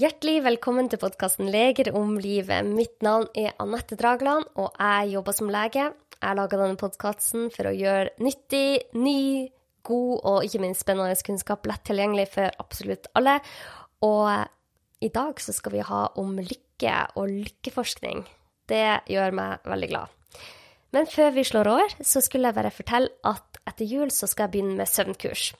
Hjertelig velkommen til podkasten Leger om livet. Mitt navn er Anette Dragland, og jeg jobber som lege. Jeg laga denne podkasten for å gjøre nyttig, ny, god og ikke minst spennende kunnskap lett tilgjengelig for absolutt alle. Og i dag så skal vi ha om lykke og lykkeforskning. Det gjør meg veldig glad. Men før vi slår over, så skulle jeg bare fortelle at etter jul så skal jeg begynne med søvnkurs.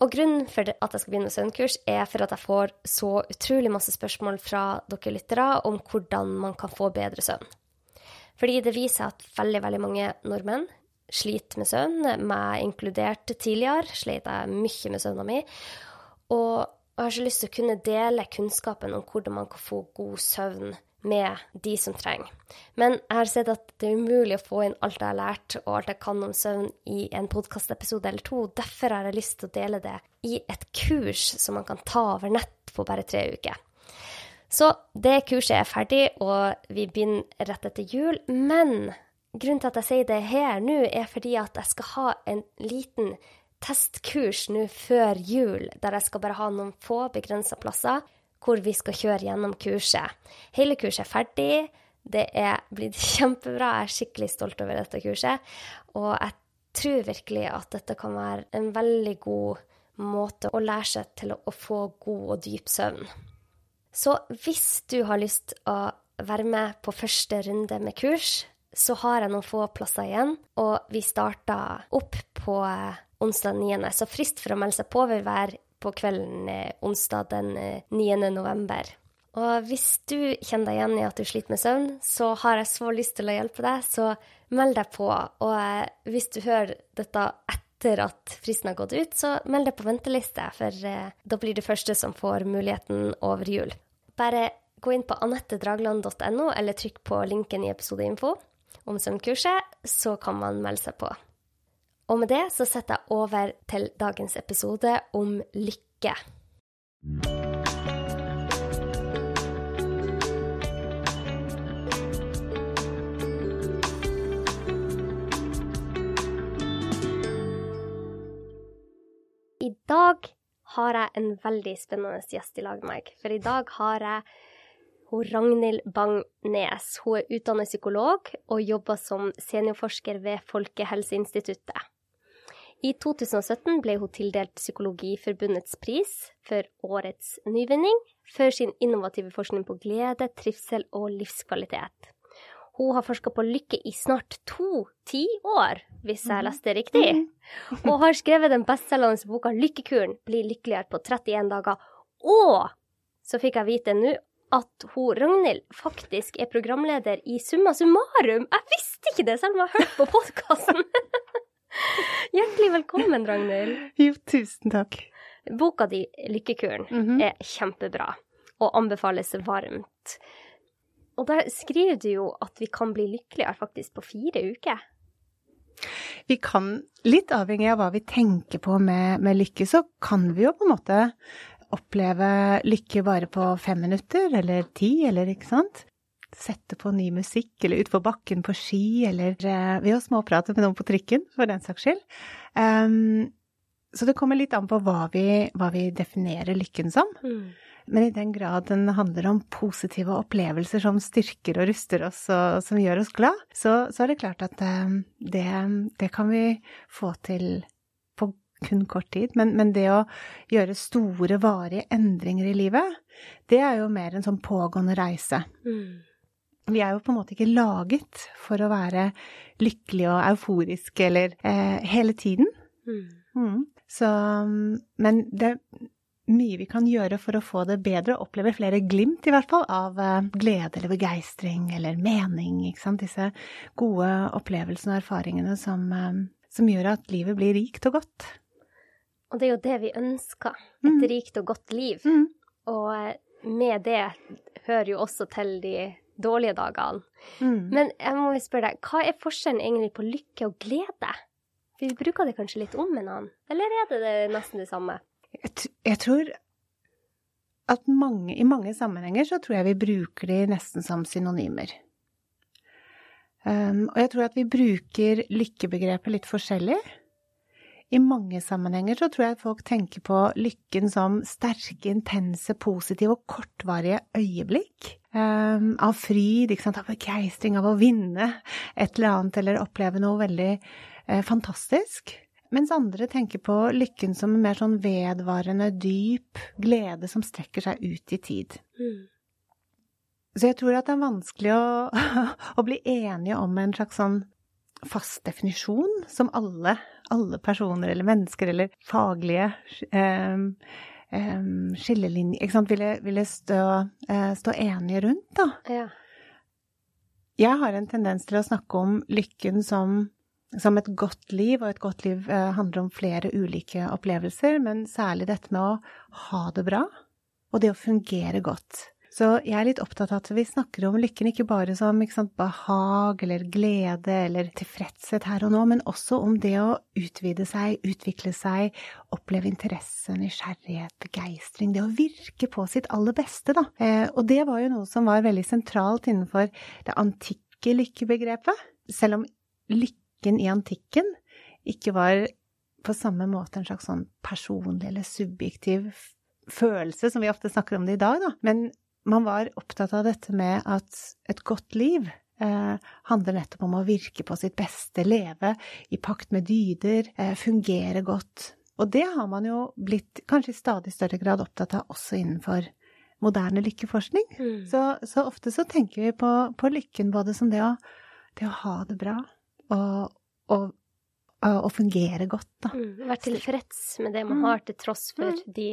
Og grunnen for at jeg skal begynne med søvnkurs, er for at jeg får så utrolig masse spørsmål fra dere lyttere om hvordan man kan få bedre søvn. Fordi det viser at veldig, veldig mange nordmenn sliter med søvn, meg inkludert tidligere, slet jeg mye med søvna mi. Og jeg har så lyst til å kunne dele kunnskapen om hvordan man kan få god søvn med de som trenger. Men jeg har sett at det er umulig å få inn alt jeg har lært og alt jeg kan om søvn i en podkastepisode eller to. Derfor har jeg lyst til å dele det i et kurs som man kan ta over nett på bare tre uker. Så det kurset er ferdig, og vi begynner rett etter jul. Men grunnen til at jeg sier det her nå, er fordi at jeg skal ha en liten testkurs nå før jul, der jeg skal bare ha noen få begrensa plasser hvor vi skal kjøre gjennom kurset. Hele kurset er ferdig. Det er blitt kjempebra. Jeg er skikkelig stolt over dette kurset. Og jeg tror virkelig at dette kan være en veldig god måte å lære seg til å få god og dyp søvn. Så hvis du har lyst å være med på første runde med kurs, så har jeg noen få plasser igjen, og vi starter opp på onsdag 9., så frist for å melde seg på vil være på kvelden eh, onsdag den 9. Eh, november. Og hvis du kjenner deg igjen i at du sliter med søvn, så har jeg så lyst til å hjelpe deg, så meld deg på. Og eh, hvis du hører dette etter at fristen har gått ut, så meld deg på venteliste, for da blir du første som får muligheten over jul. Bare gå inn på anettedragland.no, eller trykk på linken i episodeinfo om søvnkurset, så kan man melde seg på. Og med det så setter jeg over til dagens episode om lykke. I dag har jeg en veldig spennende gjest i lag med meg. For i dag har jeg hun Ragnhild Bang-Nes. Hun er utdannet psykolog og jobber som seniorforsker ved Folkehelseinstituttet. I 2017 ble hun tildelt Psykologiforbundets pris for årets nyvinning for sin innovative forskning på glede, trivsel og livskvalitet. Hun har forska på lykke i snart to tiår, hvis jeg leste riktig, mhm. og har skrevet den bestselgende boka 'Lykkekuren bli lykkeligere på 31 dager'. Og så fikk jeg vite nå at hun Ragnhild faktisk er programleder i Summa summarum. Jeg visste ikke det, selv om jeg har hørt på podkasten! Hjertelig velkommen, Ragnhild. Jo, tusen takk. Boka di, 'Lykkekuren', mm -hmm. er kjempebra og anbefales varmt. Og der skriver du jo at vi kan bli lykkeligere faktisk på fire uker. Vi kan, litt avhengig av hva vi tenker på med, med lykke, så kan vi jo på en måte oppleve lykke bare på fem minutter, eller ti, eller ikke sant? Sette på ny musikk, eller utfor bakken på ski, eller uh, ved å småprate med noen på trikken, for den saks skyld. Um, så det kommer litt an på hva vi, hva vi definerer lykken som. Mm. Men i den grad den handler om positive opplevelser som styrker og ruster oss og som gjør oss glad, så, så er det klart at um, det, det, kan vi få til på kun kort tid. Men, men, det å gjøre store, varige endringer i livet, det er jo mer en sånn pågående reise. Mm vi er jo på en måte ikke laget for å være lykkelige og euforiske eller eh, hele tiden. Mm. Mm. Så Men det er mye vi kan gjøre for å få det bedre, og oppleve flere glimt i hvert fall av eh, glede eller begeistring eller mening, ikke sant. Disse gode opplevelsene og erfaringene som, eh, som gjør at livet blir rikt og godt. Og det er jo det vi ønsker. Et mm. rikt og godt liv. Mm. Og eh, med det hører jo også til de dårlige dagene. Mm. Men jeg må spørre deg, hva er forskjellen egentlig på lykke og glede? Vi bruker det kanskje litt om en annen, eller er det, det nesten det samme? Jeg, jeg tror at mange, i mange sammenhenger så tror jeg vi bruker de nesten som synonymer. Um, og jeg tror at vi bruker lykkebegrepet litt forskjellig. i mange sammenhenger så tror jeg at folk tenker på lykken som sterke, intense, positive og kortvarige øyeblikk. Um, av fryd, av begeistring, av å vinne et eller annet eller oppleve noe veldig uh, fantastisk. Mens andre tenker på lykken som en mer sånn vedvarende, dyp glede som strekker seg ut i tid. Mm. Så jeg tror at det er vanskelig å, å bli enige om en slags sånn fast definisjon som alle, alle personer eller mennesker eller faglige um, um, skillelinjer ikke sant, ville, ville stå, uh, stå, enige rundt, da. Ja. Jeg har en tendens til å snakke om lykken som, som et godt liv, og et godt liv uh, handler om flere ulike opplevelser, men særlig dette med å ha det bra, og det å fungere godt. Så jeg er litt opptatt av at vi snakker om lykken ikke bare som ikke sant, behag eller glede eller tilfredshet her og nå, men også om det å utvide seg, utvikle seg, oppleve interesse, nysgjerrighet, begeistring. Det å virke på sitt aller beste, da. Eh, og det var jo noe som var veldig sentralt innenfor det antikke lykkebegrepet. Selv om lykken i antikken ikke var på samme måte en slags sånn personlig eller subjektiv følelse, som vi ofte snakker om det i dag, da. Men man var opptatt av dette med at et godt liv eh, handler nettopp om å virke på sitt beste, leve i pakt med dyder, eh, fungere godt. Og det har man jo blitt kanskje i stadig større grad opptatt av også innenfor moderne lykkeforskning. Mm. Så, så, ofte så tenker vi på, på, lykken både som det å, det å ha det bra og, og, og fungere godt, da. Mm, Være tilfreds med det man mm. har, til tross for mm. de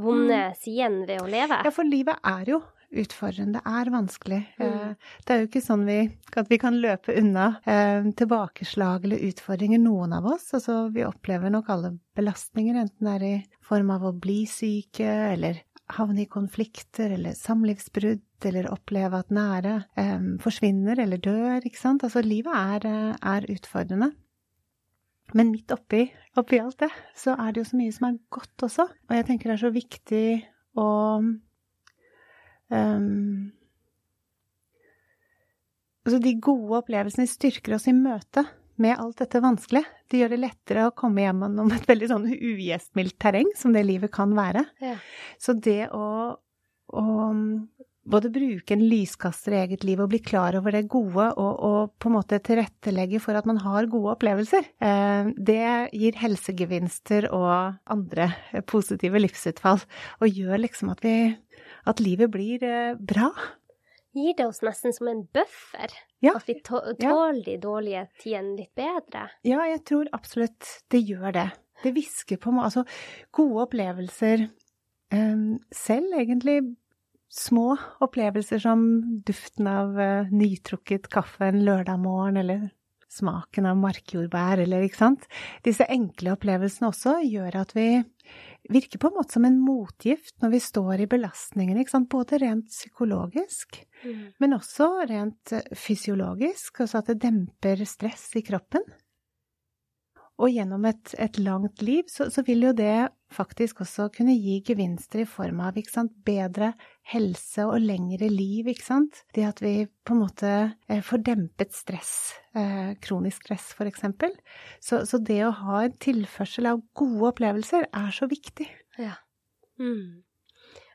vonde mm. sidene ved å leve. Ja, for livet er jo utfordrende. Det er vanskelig. Mm. Eh, det er jo ikke sånn vi, at vi kan løpe unna eh, tilbakeslag eller utfordringer, noen av oss. Altså, vi opplever nok alle belastninger, enten det er i form av å bli syke eller havne i konflikter eller samlivsbrudd eller oppleve at nære eh, forsvinner eller dør, ikke sant. Altså, livet er, eh, er utfordrende. Men midt oppi, oppi, alt det, så er det jo så mye som er godt også. Og jeg tenker det er så viktig å um, Altså, de gode opplevelsene styrker oss i møte med alt dette vanskelige. Det gjør det lettere å komme gjennom et veldig sånn ugjestmildt terreng, som det livet kan være. Ja. Så det å, å både bruke en lyskaster i eget liv og bli klar over det gode og, og, på en måte tilrettelegge for at man har gode opplevelser, eh, det gir helsegevinster og andre positive livsutfall. Og gjør liksom at, vi, at livet blir eh, bra. Gir det oss nesten som en buffer? Ja. At vi tåler de dårlige tidene litt bedre? Ja, jeg tror absolutt det gjør det. Det hvisker på meg Altså, gode opplevelser um, selv egentlig små opplevelser som duften av uh, nytrukket kaffe en lørdag morgen, eller smaken av markjordbær, eller ikke sant. Disse enkle opplevelsene også gjør at vi virker på en måte som en motgift når vi står i belastningen. ikke sant. Både rent psykologisk, mm. men også rent eh, fysiologisk, altså at det demper stress i kroppen. Og gjennom et, et langt liv så, så, vil jo det faktisk også kunne gi gevinster i form av bedre helse og lengre liv, ikke sant. Det at vi på en måte eh, får dempet stress, eh, kronisk stress for eksempel. Så, så, det å ha en tilførsel av gode opplevelser er så viktig. Ja. Mm.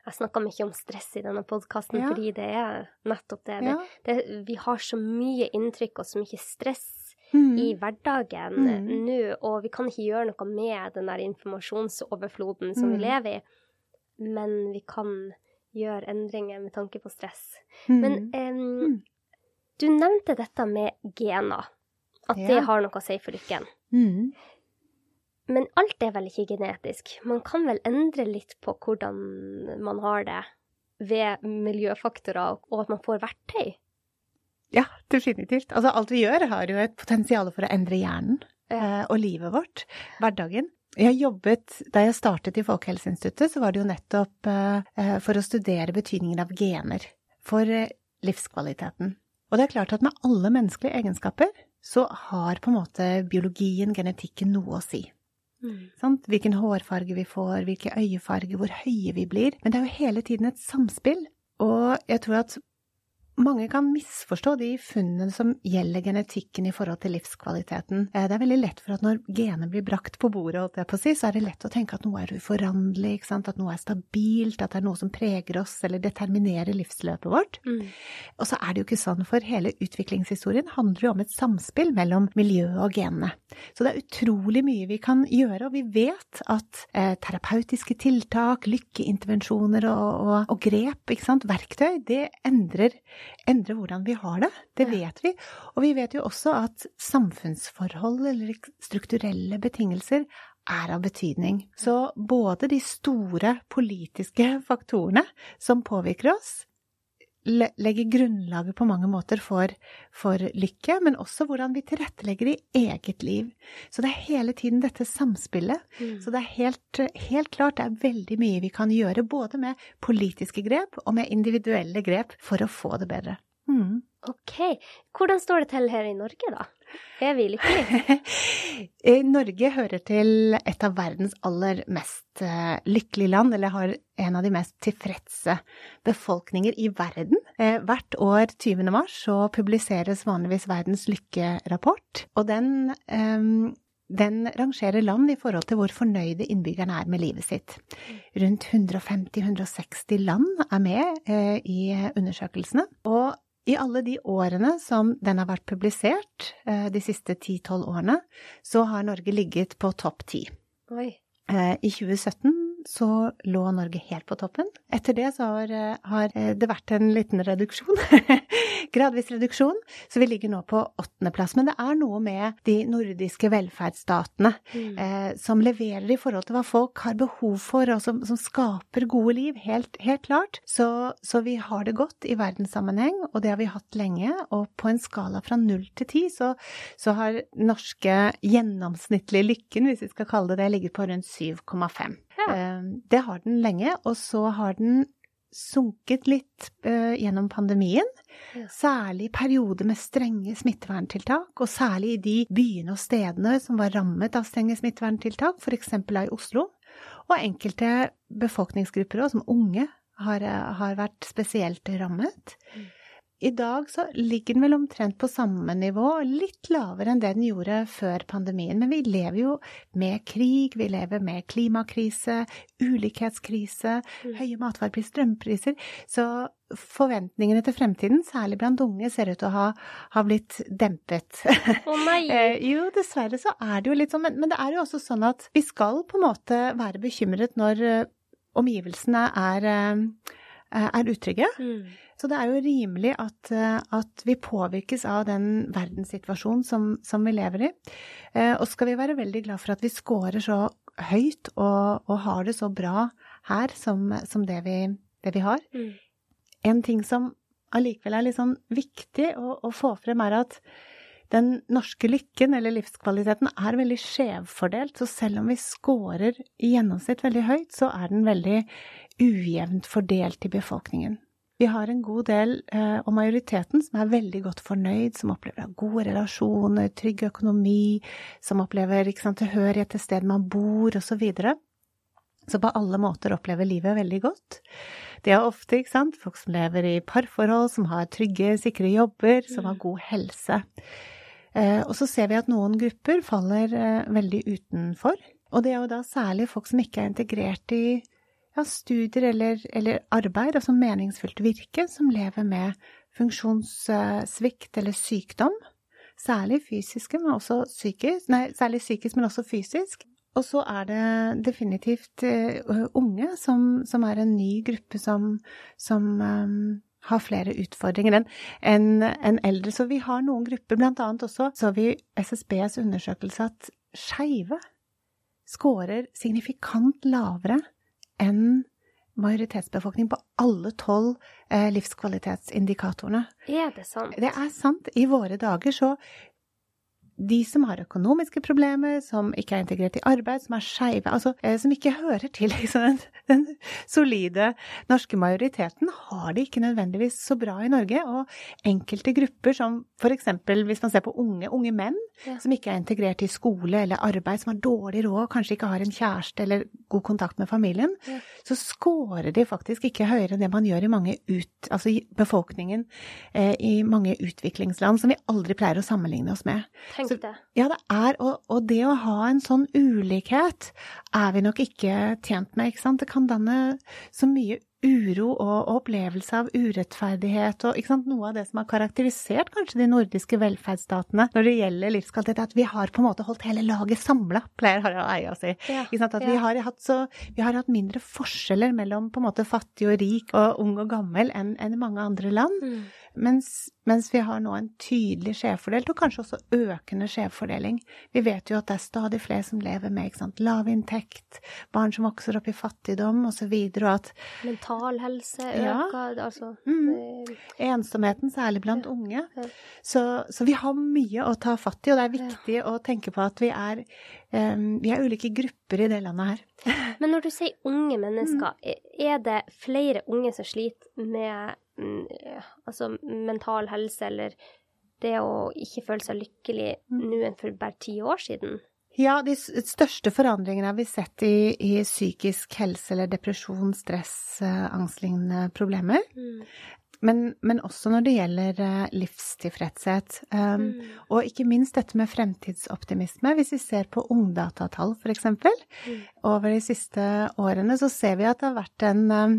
Jeg snakka mye om stress i denne podkasten, ja. fordi det er nettopp det. Ja. det, det vi har så mye inntrykk og så mye stress mm. i hverdagen mm. nå, og vi kan ikke gjøre noe med den der informasjonsoverfloden som vi mm. lever i, men vi kan gjøre endringer med tanke på stress. Mm. Men um, du nevnte dette med gener, at ja. det har noe å si for lykken. Mm. Men alt er vel ikke genetisk. Man kan vel endre litt på hvordan man har det ved miljøfaktorer, og at man får verktøy? Ja, definitivt. Altså alt vi gjør har jo et potensial for å endre hjernen eh, og livet vårt, hverdagen. Jeg jobbet, Da jeg startet i Folkehelseinstituttet, så var det jo nettopp eh, for å studere betydningen av gener for eh, livskvaliteten. Og det er klart at med alle menneskelige egenskaper så har på en måte biologien, genetikken, noe å si. Mm. Hvilken hårfarge vi får, hvilke øyefarge, hvor høye vi blir. Men det er jo hele tiden et samspill. Og jeg tror at mange kan misforstå de funnene som gjelder genetikken i forhold til livskvaliteten. Eh, det er veldig lett for at når gener blir brakt på bordet, på si, så er det lett å tenke at noe er uforanderlig, at noe er stabilt, at det er noe som preger oss eller determinerer livsløpet vårt. Mm. Og så er det jo ikke sånn, for hele utviklingshistorien handler jo om et samspill mellom miljøet og genene. Så det er utrolig mye vi kan gjøre, og vi vet at eh, terapeutiske tiltak, lykkeintervensjoner og, og, og grep, verktøy, det endrer endre hvordan vi har det. Det vet vi. Og vi vet jo også at samfunnsforhold eller strukturelle betingelser er av betydning. Så både de store politiske faktorene som påvirker oss, legger grunnlaget på mange måter for, for, lykke, men også hvordan vi tilrettelegger i eget liv. Så det er hele tiden dette samspillet. Mm. Så det er helt, helt, klart det er veldig mye vi kan gjøre, både med politiske grep og med individuelle grep, for å få det bedre. Mm. Ok. Hvordan står det til her i Norge, da? Er vi lykkelige? Norge hører til et av verdens aller mest eh, lykkelige land, eller har en av de mest tilfredse befolkninger i verden. Eh, hvert år 20. mars så publiseres vanligvis Verdens lykkerapport, og den um, den rangerer land i forhold til hvor fornøyde innbyggerne er med livet sitt. Rundt 150-160 land er med eh, i undersøkelsene. Og i alle de årene som den har vært publisert, eh, de siste ti-tolv årene, så har Norge ligget på topp ti. Oi. I 2017 så lå Norge helt på toppen. Etter det så har, eh, har eh, det vært en liten reduksjon. Gradvis reduksjon. Så vi ligger nå på åttendeplass. Men det er noe med de nordiske velferdsstatene mm. eh, som leverer i forhold til hva folk har behov for, og som, som skaper gode liv. Helt, helt klart. Så, så, vi har det godt i verdenssammenheng, og det har vi hatt lenge. Og på en skala fra null til ti så, så har norske gjennomsnittlige lykken, hvis vi skal kalle det det, ligget på rundt 7,5. Ja. Ehm, det har den lenge, og så har den sunket litt uh, gjennom pandemien. Særlig i perioder med strenge smitteverntiltak, og særlig i de byene og stedene som var rammet av strenge smitteverntiltak, f.eks. i Oslo. Og enkelte befolkningsgrupper òg, som unge, har, har, vært spesielt rammet. Mm. I dag så ligger den vel omtrent på samme nivå, litt lavere enn det den gjorde før pandemien. Men vi lever jo med krig, vi lever med klimakrise, ulikhetskrise, mm. høye matvarepriser, strømpriser. Så forventningene til fremtiden, særlig blant unge, ser ut til å ha, ha blitt dempet. Å oh, nei! Eh, jo, dessverre så er det jo litt sånn, men, men det er jo også sånn at vi skal på en måte være bekymret når uh, omgivelsene er, uh, er utrygge. Mm. Så det er jo rimelig at, eh, at vi påvirkes av den verdenssituasjonen som, som, vi lever i. Eh, og skal vi være veldig glad for at vi scorer så høyt og, og har det så bra her som, som det, vi, det, vi, har. Mm. En ting som allikevel er litt sånn viktig å, å få frem, er at den norske lykken, eller livskvaliteten, er veldig skjevfordelt. Så selv om vi scorer i gjennomsnitt veldig høyt, så er den veldig ujevnt fordelt i befolkningen. Vi har en god del, eh, og majoriteten, som er veldig godt fornøyd, som opplever gode relasjoner, trygg økonomi, som opplever sant, tilhørighet til stedet man bor, osv. Så, videre. så på alle måter opplever livet veldig godt. Det er ofte ikke sant, folk som lever i parforhold, som har trygge, sikre jobber, som har god helse. Eh, og så ser vi at noen grupper faller eh, veldig utenfor. Og det er jo da særlig folk som ikke er integrert i ja, studier eller, eller, arbeid, altså meningsfylt virke, som lever med funksjonssvikt eller sykdom. Særlig fysiske, men psykisk. Nei, særlig psykisk, men også fysisk. Og så er det definitivt uh, unge, som, som, er en ny gruppe som, som um, har flere utfordringer enn en, en eldre. Så vi har noen grupper, blant annet også så vi SSBs undersøkelse at skeive scorer signifikant lavere enn majoritetsbefolkning på alle tolv eh, livskvalitetsindikatorene. Er det sant? Det er sant. I våre dager så de som har økonomiske problemer, som ikke er integrert i arbeid, som er skeive, altså eh, som ikke hører til liksom, den, den, solide norske majoriteten, har det ikke nødvendigvis så bra i Norge. Og enkelte grupper, som eksempel hvis man ser på unge, unge menn, ja. som ikke er integrert i skole eller arbeid, som har dårlig råd, kanskje ikke har en kjæreste eller god kontakt med familien, ja. så scorer de faktisk ikke høyere enn det man gjør i mange ut, altså befolkningen eh, i mange utviklingsland, som vi aldri pleier å sammenligne oss med. Tenk så, det. Ja, det er, og, og, det å ha en sånn ulikhet er vi nok ikke tjent med, ikke sant. Det kan danne så mye uro og opplevelse av urettferdighet og noe av det som har karakterisert kanskje de nordiske velferdsstatene når det gjelder livskvalitet, at vi har på en måte holdt hele laget samla, pleier Harald Eia å si. Ja, at ja. vi, har så, vi har hatt mindre forskjeller mellom på en måte fattig og rik og ung og gammel enn, en mange andre land. Mm. Mens, mens, vi har nå en tydelig skjevfordelt, og kanskje også økende skjevfordeling. Vi vet jo at det er stadig flere som lever med ikke sant, lav inntekt, barn som vokser opp i fattigdom osv., og, og at Mental helse øker, ja. altså mm. Ensomheten, særlig blant unge. Så, så, vi har mye å ta fatt i, og det er viktig å tenke på at vi er, um, vi er ulike grupper i det landet her. Men når du sier unge mennesker, mm. er det flere unge som sliter med Mm, altså mental helse eller det å ikke føle seg lykkelig mm. nå enn for bare ti år siden? Ja, de største forandringene har vi sett i, i psykisk helse eller depresjon, stress, eh, angstlignende problemer. Mm. Men, men, også når det gjelder uh, livstilfredshet. Um, mm. Og ikke minst dette med fremtidsoptimisme. Hvis vi ser på ungdatatall, f.eks. Mm. Over de siste årene, så ser vi at det har vært en um,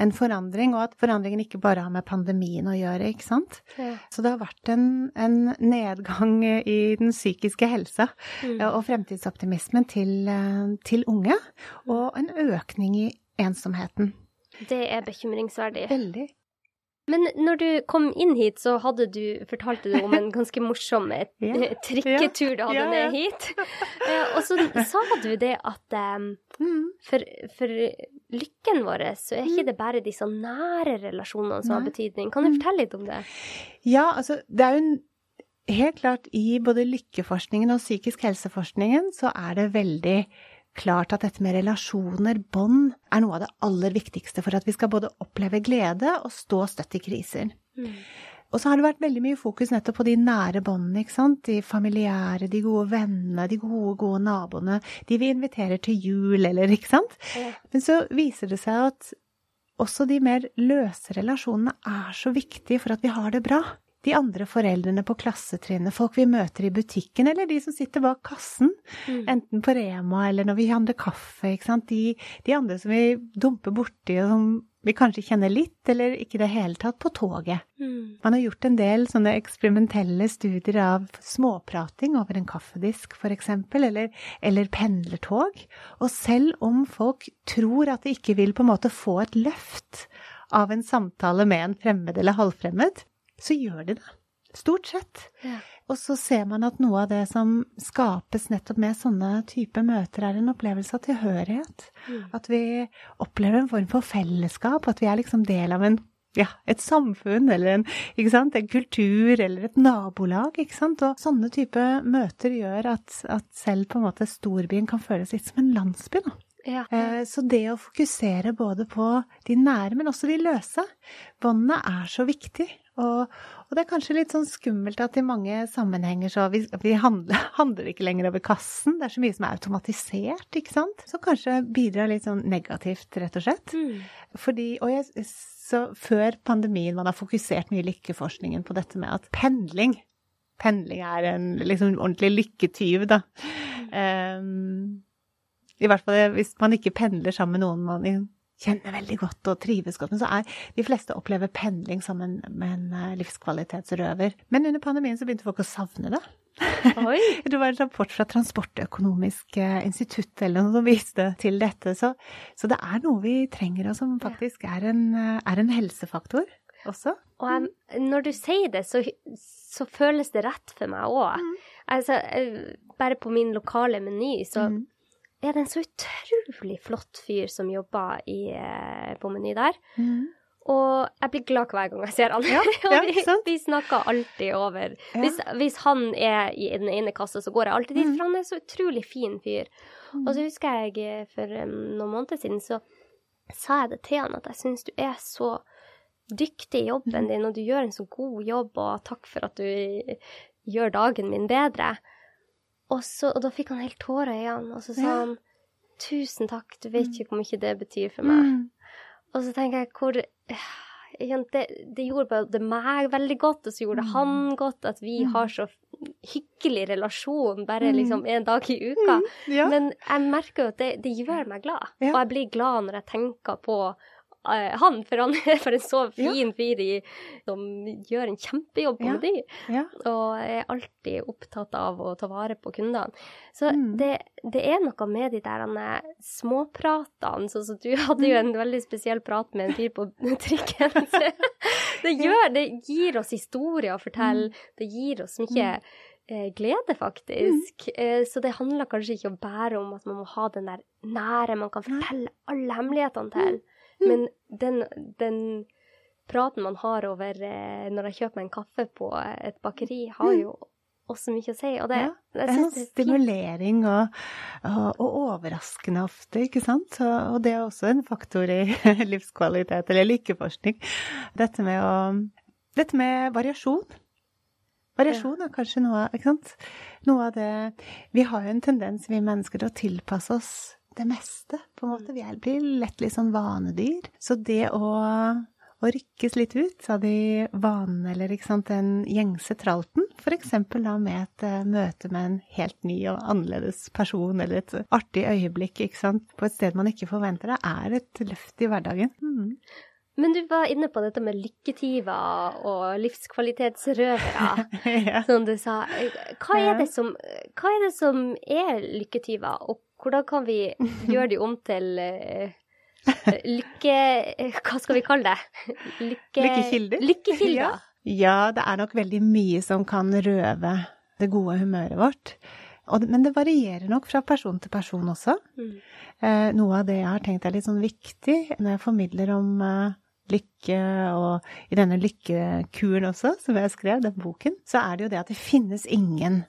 en forandring, og at forandringen ikke bare har med pandemien å gjøre, ikke sant. Ja. Så det har vært en, en, nedgang i den psykiske helsa mm. og fremtidsoptimismen til, til, unge, og en økning i ensomheten. Det er bekymringsverdig. Veldig. Men når du kom inn hit, så hadde du, fortalte du om en ganske morsom ja. trikketur du hadde ja, ja. ned hit. Uh, og så sa du det at um, for, for, lykken vår så er ikke mm. det bare de så nære relasjonene som har betydning. Kan du mm. fortelle litt om det? Ja, altså det er jo helt klart i både lykkeforskningen og psykisk helseforskningen så er det veldig klart at dette med relasjoner, bånd, er noe av det aller viktigste for at vi skal både oppleve glede og stå støtt i kriser. Mm. Og så har det vært veldig mye fokus nettopp på de nære båndene, ikke sant. De familiære, de gode vennene, de gode, gode naboene. De vi inviterer til jul, eller ikke sant. Ja. Men så viser det seg at også de mer løse relasjonene er så viktige for at vi har det bra de andre foreldrene på klassetrinnet, folk vi møter i butikken, eller de som sitter bak kassen, mm. enten på Rema eller når vi handler kaffe. De, de, andre som vi dumper borti, og som vi kanskje kjenner litt, eller ikke i det hele tatt, på toget. Mm. Man har gjort en del sånne eksperimentelle studier av småprating over en kaffedisk, for eksempel, eller, eller pendlertog. Og selv om folk tror at de ikke vil på en måte få et løft av en samtale med en fremmed eller halvfremmed, så gjør de det. Stort sett. Ja. Og så ser man at noe av det som skapes nettopp med sånne type møter, er en opplevelse av tilhørighet. Mm. At vi opplever en form for fellesskap, at vi er liksom del av en, ja, et samfunn eller en, en, kultur eller et nabolag. ikke sant? Og sånne type møter gjør at, at selv på en måte storbyen kan føles litt som en landsby. da. Ja. Eh, så det å fokusere både på de nære, men også de løse båndene er så viktig. Og, og, det er kanskje litt sånn skummelt at i mange sammenhenger så vi, vi handler, handler, ikke lenger over kassen. Det er så mye som er automatisert, ikke sant. Som kanskje bidrar litt sånn negativt, rett og slett. Mm. Fordi, og jeg, så før pandemien man har fokusert mye i lykkeforskningen på dette med at pendling Pendling er en liksom ordentlig lykketyv, da. Um, I hvert fall hvis man ikke pendler sammen med noen man kjenner veldig godt og trives godt. Men så er de fleste opplever pendling som en, en eh, livskvalitetsrøver. Men under pandemien så begynte folk å savne det. Oi. det var en rapport fra Transportøkonomisk eh, institutt eller noe som viste til dette. Så, så, det er noe vi trenger, og som faktisk er en, eh, er en helsefaktor også. Og jeg, når du sier det, så, så, føles det rett for meg òg. Mm. Altså, bare på min lokale meny, så mm er det en så utrolig flott fyr som jobber i, eh, på Meny der. Mm. Og jeg blir glad hver gang jeg ser han. Ja, ja, vi, vi snakker alltid over. Hvis, hvis han er i den ene kassa, så går jeg alltid dit, Mm. for han er så utrolig fin fyr. Og så husker jeg eh, for um, noen måneder siden, så sa jeg det til han at jeg syns du er så dyktig i Mm. jobben din, og du gjør en så god jobb, og takk for at du gjør dagen min bedre. Og, så, og da fikk han helt tårer i øynene, og så sa Ja. han tusen takk, du vet ikke hvor mye det betyr for meg. Mm. Og så tenker jeg hvor det, det gjorde både meg veldig godt, og så gjorde det Mm. han godt, at vi har så hyggelig relasjon bare Mm. liksom en dag i uka. Ja. Men jeg merker jo at det, det gjør meg glad. Ja. Og jeg blir glad når jeg tenker på han, for han er for en så fin fyr som gjør en kjempejobb på Ja. Meny. ja. Og er alltid opptatt av å ta vare på kundene. Så Mm. det, det er noe med de der eh, småpratene. Sånn som du hadde jo en veldig spesiell prat med en fyr på trikken. Det, gjør, det gir oss historier å fortelle. Det gir oss mye eh, glede, faktisk. Mm. så det handler kanskje ikke bare om at man må ha den der nære man kan fortelle alle hemmelighetene til. Men den, den praten man har over eh, når jeg kjøper meg en kaffe på et bakeri, har jo også mye å si. Og det, Ja, Det er er stimulering og, og, og overraskende ofte, ikke sant? Så, og det er også en faktor i livskvalitet, eller lykkeforskning. Dette med å Dette med variasjon. Variasjon er kanskje noe? Noe av det Vi har jo en tendens, vi mennesker, til å tilpasse oss det meste, på en måte. Vi er- blir lett litt sånn vanedyr. Så det å å rykkes litt ut av de vanene, eller ikke sant, den gjengse tralten, f.eks. da med et eh, møte med en helt ny og annerledes person, eller et artig øyeblikk, ikke sant, på et sted man ikke forventer det, er et løft i hverdagen. Mm. Men du var inne på dette med lykketyver og livskvalitetsrøvere, ja. som du sa. Hva er det som, hva er, det som er lykketyver, og hvordan kan vi gjøre de om til eh, lykke... Hva skal vi kalle det? Lykke, Lykkekilder? Lykkekilder. ja, det er nok veldig mye som kan røve det gode humøret vårt. Men det varierer nok fra person til person også. Mm. Eh, noe av det jeg har tenkt er litt sånn viktig når jeg formidler om eh, lykke, og i denne lykkekuren også, som jeg skrev, den boken, så er det jo det at det finnes ingen,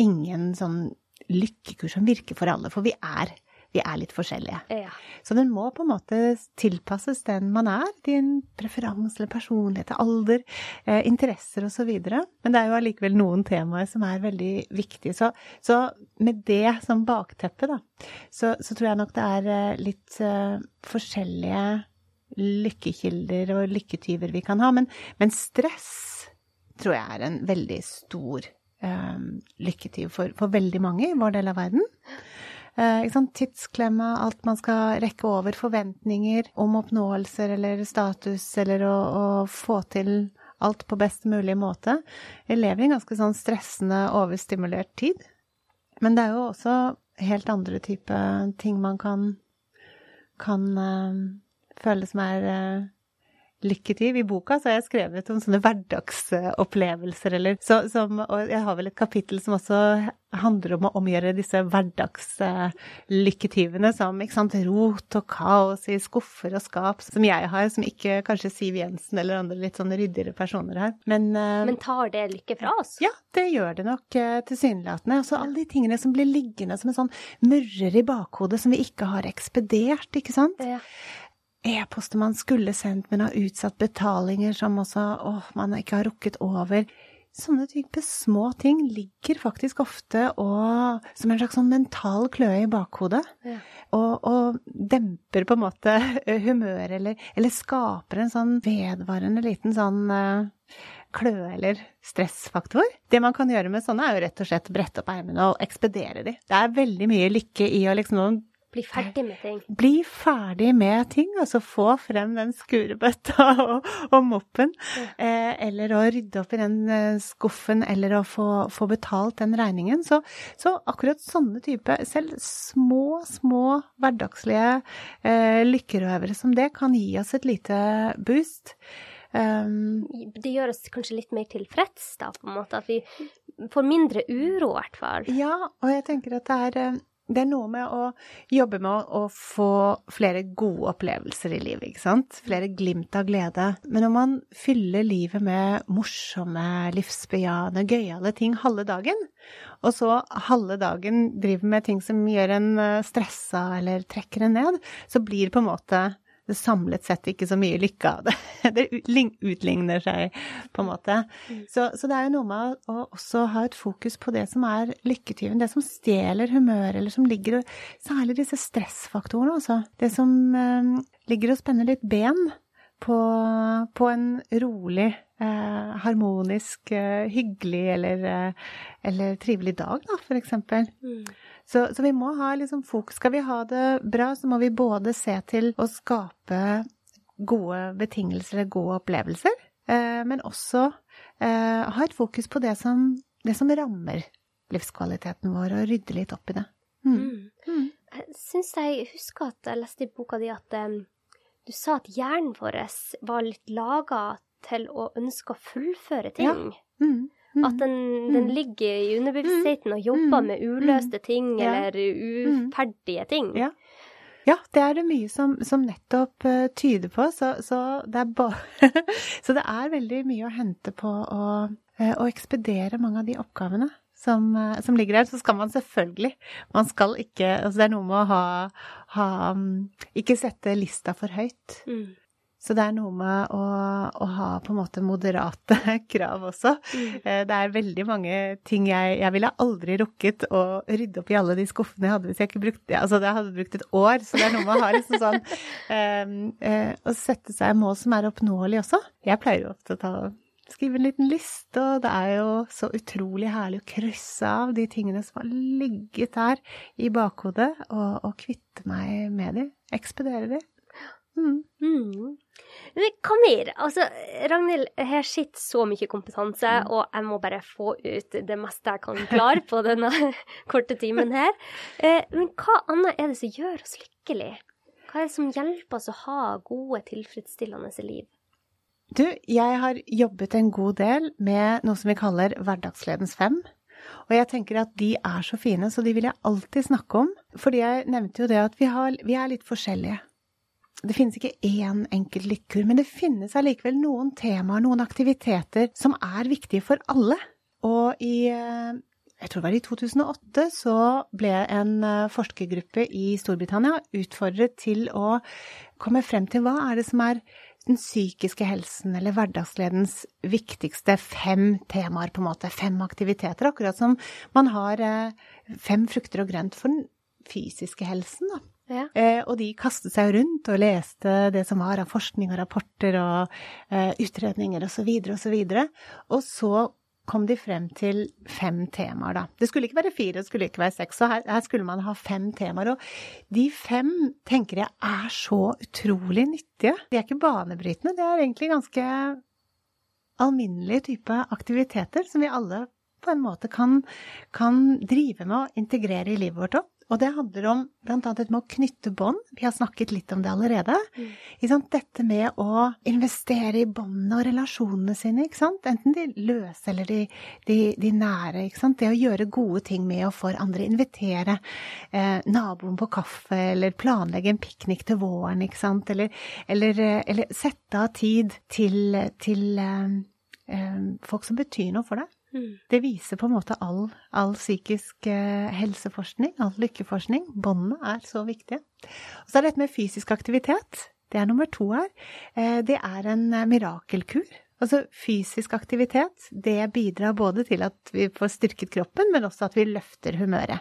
ingen sånn lykkekur som virker for alle, for vi er, vi er litt forskjellige. Ja. Så den må på en måte tilpasses den man er, din preferanse eller personlighet, alder, eh, interesser osv. Men det er jo allikevel noen temaer som er veldig viktige. Så, så med det som bakteppe, da, så, så tror jeg nok det er eh, litt eh, forskjellige lykkekilder og lykketyver vi kan ha. Men, men stress tror jeg er en veldig stor eh, lykketyv for, for veldig mange i vår del av verden. Eh? Tidsklemma, alt man skal rekke over, forventninger om oppnåelser eller status, eller å, å få til alt på best mulig måte. Vi lever i en ganske sånn stressende, overstimulert tid. Men det er jo også helt andre type ting man kan, kan eh, føle som er eh, lykketyv. I boka så har jeg skrevet om sånne hverdagsopplevelser, eller så, som Og jeg har vel et kapittel som også handler om å omgjøre disse hverdagslykketyvene som ikke sant, rot og kaos i skuffer og skap, som jeg har, som ikke kanskje Siv Jensen eller andre litt sånn ryddigere personer har. Men, eh, Men tar det lykke fra oss? ja, det gjør det nok eh, tilsynelatende. Altså alle de tingene som blir liggende som en sånn murrer i bakhodet som vi ikke har ekspedert, ikke sant? Ja. E-poster man skulle sendt, men har utsatt betalinger som også åh, man ikke har rukket over. Sånne type små ting ligger faktisk ofte og som en slags sånn mental kløe i bakhodet. Ja. Og, og demper på en måte humøret, eller, eller skaper en sånn vedvarende liten sånn uh, kløe eller stressfaktor. Det man kan gjøre med sånne, er jo rett og slett brette opp ermene og ekspedere de. Det er veldig mye lykke i å liksom Bli ferdig med ting. bli ferdig med ting, altså få frem den skurebøtta og, og moppen. Eh, eller å rydde opp i den eh, skuffen, eller å få, få betalt den regningen. Så, så akkurat sånne type, selv små, små hverdagslige eh, lykkerøvere som det, kan gi oss et lite boost. Um, Det gjør oss kanskje litt mer tilfreds, da, på en måte. At vi får mindre uro, i hvert fall. Ja, og jeg tenker at det er eh, det er noe med å jobbe med å, få flere gode opplevelser i livet, ikke sant. Flere glimt av glede. Men når man fyller livet med morsomme, livsbejaende, gøyale ting halve dagen, og så halve dagen driver med ting som gjør en eh, stressa eller trekker en ned, så blir det på en måte det samlet sett ikke så mye lykke av det. Det utligner seg, på en måte. Mm. Så, så, det er jo noe med å også ha et fokus på det som er lykketyven, det som stjeler humøret, eller som ligger Særlig disse stressfaktorene, altså. Det som eh, ligger og spenner litt ben på, på en rolig, eh, harmonisk, eh, hyggelig eller, eh, eller, trivelig dag, da, for eksempel. Mm. Så, så, vi må ha liksom fokus. Skal vi ha det bra, så må vi både se til å skape gode betingelser, gode opplevelser, eh, men også eh, ha et fokus på det som, det som, rammer livskvaliteten vår, og rydde litt opp i det. Mm. Mm. mm. Jeg syns jeg husker at jeg leste i boka di at um, du sa at hjernen vår var litt laga til å ønske å fullføre ting. Ja. Mm. Mm. At den, den, mm. ligger i underbevisstheten og jobber mm. med uløste ting eller uferdige ting. Ja. ja. det er det mye som, som nettopp uh, tyder på, så, så, det så, det er veldig mye å hente på å, uh, å ekspedere mange av de oppgavene. Som, uh, som, ligger der, så skal man selvfølgelig Man skal ikke Altså det er noe med å ha, ha um, Ikke sette lista for høyt. Mm. Så det er noe med å, å, ha på en måte moderate krav også. Mm. Eh, det er veldig mange ting jeg Jeg ville aldri rukket å rydde opp i alle de skuffene jeg hadde hvis jeg ikke brukte Altså, jeg hadde brukt et år, så det er noe med å ha liksom sånn um, uh, Å sette seg mål som er oppnåelig også. Jeg pleier jo ofte å ta skrive en liten liste, og det er jo så utrolig herlig å krysse av de tingene som har ligget der i bakhodet, og, og kvitte meg med de. Ekspedere de. Mm. Mm. Hva mer? Altså, Ragnhild, her sitter så mye kompetanse, mm. og jeg må bare få ut det meste jeg kan klare på denne korte timen her. Eh, men hva annet er det som gjør oss lykkelige? Hva er det som hjelper oss å ha gode, tilfredsstillende liv? Du, jeg har jobbet en god del med noe som vi kaller Hverdagsledens fem. Og jeg tenker at de er så fine, så de vil jeg alltid snakke om. Fordi jeg nevnte jo det at vi, har, vi er litt forskjellige. Det finnes ikke én enkelt lykkekur, men det finnes allikevel noen temaer, noen aktiviteter, som er viktige for alle. Og i eh, jeg tror det var i 2008 så ble en eh, forskergruppe i Storbritannia utfordret til å komme frem til hva er det som er den psykiske helsen eller hverdagsledens viktigste fem temaer, på en måte. Fem aktiviteter. Akkurat som man har eh, fem frukter og grønt for den fysiske helsen, da. Ja. Eh, og de kastet seg rundt og leste det som var av forskning og rapporter og eh, utredninger osv. osv. Og, så videre, og så kom de frem til fem temaer, da. Det skulle ikke være fire, det skulle ikke være seks, så her, her skulle man ha fem temaer. Og de fem tenker jeg er så utrolig nyttige. De er ikke banebrytende, det er egentlig ganske alminnelige type aktiviteter som vi alle på en måte kan, kan drive med å integrere i livet vårt òg. Og det handler om blant annet med å knytte bånd. Vi har snakket litt om det allerede. Mm. Dette med å investere i båndene og relasjonene sine, enten de løse eller de, de, de nære. Det å gjøre gode ting med og for andre. Invitere eh, naboen på kaffe, eller planlegge en piknik til våren, eller, eller, eh, eller, sette av tid til, til eh, eh, folk som betyr noe for deg. Mm. Det viser på en måte all, all psykisk eh, helseforskning, all lykkeforskning. Båndene er så viktige. Og så er det dette med fysisk aktivitet. Det er nummer to her. Eh, det er en eh, mirakelkur. Altså fysisk aktivitet, det bidrar både til at vi får styrket kroppen, men også at vi løfter humøret.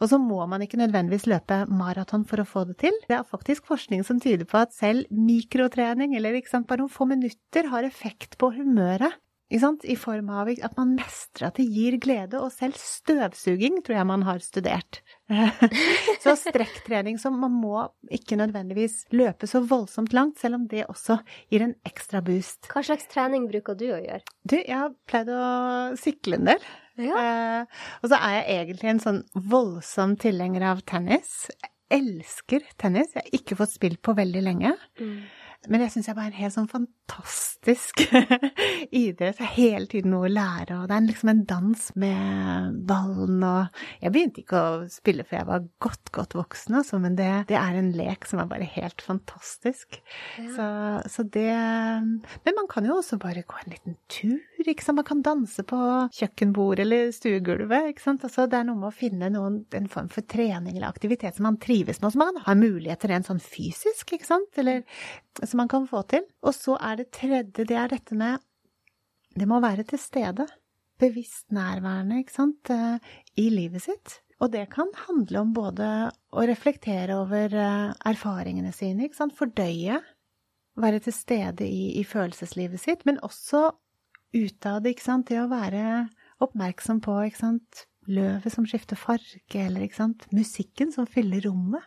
Og så må man ikke nødvendigvis løpe maraton for å få det til. Det er faktisk forskning som tyder på at selv mikrotrening, eller sant, bare noen få minutter, har effekt på humøret. I form av at man mestrer at det gir glede, og selv støvsuging tror jeg man har studert. så strekktrening som man må ikke nødvendigvis løpe så voldsomt langt, selv om det også gir en ekstra boost. Hva slags trening bruker du å gjøre? Du, jeg har pleid å sykle en del. Ja. Eh, og så er jeg egentlig en sånn voldsom tilhenger av tennis. Jeg elsker tennis. Jeg har ikke fått spilt på veldig lenge. Mm. Men jeg syns jeg er en helt sånn fantastisk idrett. Det er hele tiden noe å lære, og det er liksom en dans med ballen og Jeg begynte ikke å spille før jeg var godt, godt voksen, altså, men det, det er en lek som er bare helt fantastisk. Ja. Så, så, det Men man kan jo også bare gå en liten tur, ikke sant. Man kan danse på kjøkkenbordet eller stuegulvet, ikke sant. Altså, det er noe med å finne noen, en form for trening eller aktivitet som man trives med, og som man har muligheter rent sånn fysisk, ikke sant. Eller som man kan få til. Og så er det tredje, det er dette med Det må være til stede. Bevisst nærværende, ikke sant, eh, i livet sitt. Og det kan handle om både å reflektere over eh, erfaringene sine, ikke sant, fordøye, være til stede i, i følelseslivet sitt, men også utad, ikke sant, det å være oppmerksom på, ikke sant, løvet som skifter farge, eller ikke sant, musikken som fyller rommet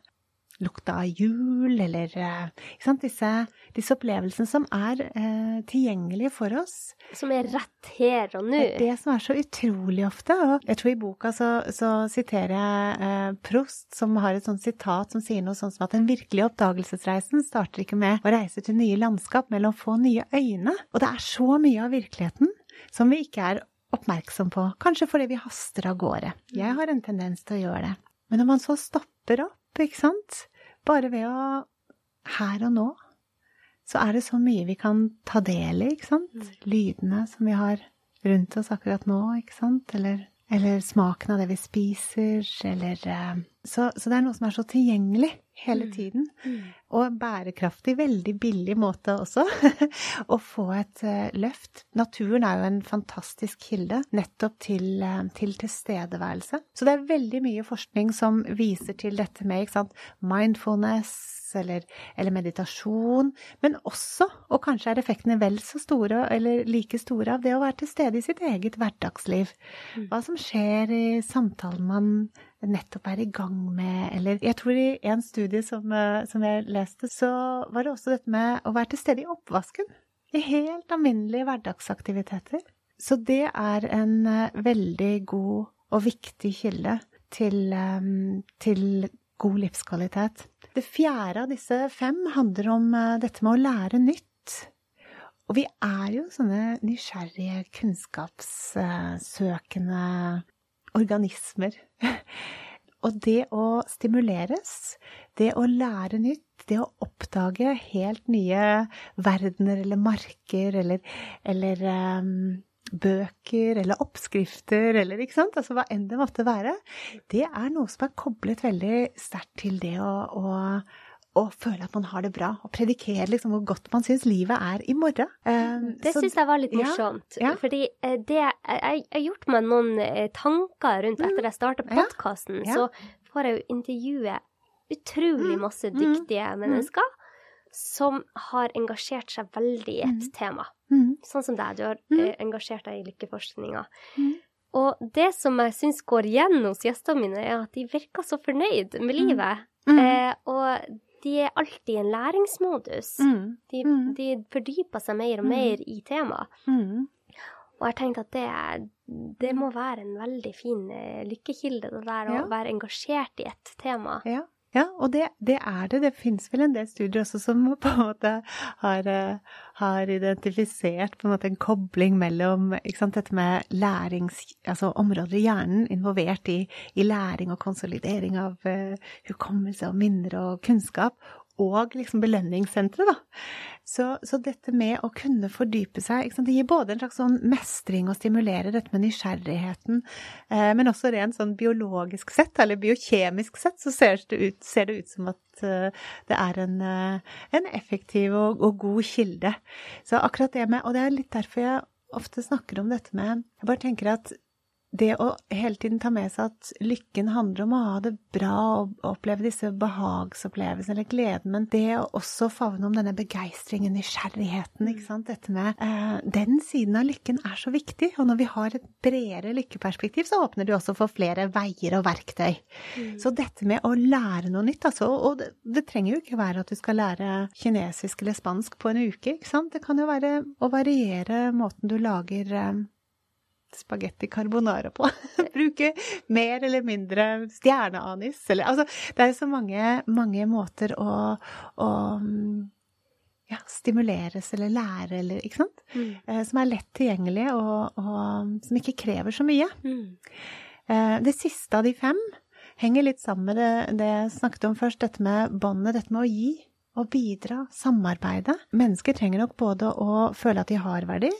lukta av jul, eller eh, disse, disse opplevelsene som er eh, tilgjengelige for oss. Som er rett her og nå. Det er det som er så utrolig ofte. Og jeg tror i boka så, så siterer jeg eh, Prost, som har et sånt sitat som sier noe sånn som at den virkelige oppdagelsesreisen starter ikke med å reise til nye landskap, mellom få nye øyne. Og det er så mye av virkeligheten som vi ikke er oppmerksom på, kanskje fordi vi haster av gårde. Jeg har en tendens til å gjøre det. Men når man så stopper opp, ikke sant, bare ved å her og nå, så er det så mye vi kan ta del i, ikke sant? Mm. Lydene som vi har rundt oss akkurat nå, ikke sant? Eller, eller smaken av det vi spiser, eller eh, så, så, det er noe som er så tilgjengelig hele mm. tiden. og Og bærekraftig, veldig billig måte også å få et uh, løft. Naturen er jo en fantastisk kilde nettopp til, uh, til, tilstedeværelse. Så det er veldig mye forskning som viser til dette med ikke sant, mindfulness eller, eller, meditasjon, men også, og kanskje er effektene vel så store eller like store, av det å være til stede i sitt eget hverdagsliv. Mm. Hva som skjer i samtalen man nettopp er i gang med, eller Jeg tror i en studie som, eh, som, jeg leste, så var det også dette med å være til stede i oppvasken. I helt alminnelige hverdagsaktiviteter. Så det er en eh, veldig god og viktig kilde til, eh, til god livskvalitet. Det fjerde av disse fem handler om dette med å lære nytt. Og vi er jo sånne nysgjerrige, kunnskapssøkende organismer. Og det å stimuleres, det å lære nytt, det å oppdage helt nye verdener eller marker eller, eller um, bøker eller oppskrifter eller ikke sant, altså hva enn det måtte være, det er noe som er koblet veldig sterkt til det å, å og føle at man har det bra. Og predikere liksom hvor godt man syns livet er i morgen. Uh, det syns jeg var litt morsomt. Ja, ja. Fordi uh, det, jeg har gjort meg noen uh, tanker rundt etter jeg starta podkasten. Ja, så får jeg jo intervjue utrolig mm, masse mm, dyktige mm, mennesker som har engasjert seg veldig i et mm, tema. Mm. Sånn som deg. Du har mm. engasjert deg i lykkeforskninga. Og det som jeg syns går igjen hos gjestene mine, er at de virker så fornøyd med livet. Eh, og de er alltid i en læringsmodus. Mm. De, mm. de, fordyper seg mer og mm. mer i temaet. Mm. Og jeg tenkte at det, det, må være en veldig fin eh, lykkekilde, det der å ja. være engasjert i et tema. Ja. Ja, og det, det, er det. Det fins vel en del studier også som på en måte har, eh, har identifisert en måte en kobling mellom sant, dette med lærings... Altså områder i hjernen involvert i, i læring og konsolidering av uh, hukommelse og minner og kunnskap, og liksom belønningssenteret, da. Så, så, dette med å kunne fordype seg Det gir både en slags sånn mestring og stimulerer dette med nysgjerrigheten, eh, men også rent sånn biologisk sett, eller biokjemisk sett, så ser det ut, ser det ut som at uh, det er en, uh, en effektiv og, og, god kilde. Så akkurat det med Og det er litt derfor jeg ofte snakker om dette med Jeg bare tenker at det å hele tiden ta med seg at lykken handler om å ha det bra og oppleve disse behagsopplevelsene eller gleden, men det å også favne om denne begeistringen, nysgjerrigheten, ikke sant, dette med eh, Den siden av lykken er så viktig, og når vi har et bredere lykkeperspektiv, så åpner det også for flere veier og verktøy. Mm. Så dette med å lære noe nytt, altså, og det, det, trenger jo ikke være at du skal lære kinesisk eller spansk på en uke, ikke sant, det kan jo være å variere måten du lager eh, spagetti carbonara på. Bruke mer eller mindre stjerneanis eller Altså, det er så mange, mange måter å, å ja, stimuleres eller lære eller Ikke sant? Mm. Eh, som er lett tilgjengelige, og, og som ikke krever så mye. Mm. Eh, det siste av de fem henger litt sammen med det, det jeg snakket om først, dette med båndet, dette med å gi og bidra, samarbeide. Mennesker trenger nok både å føle at de har verdi,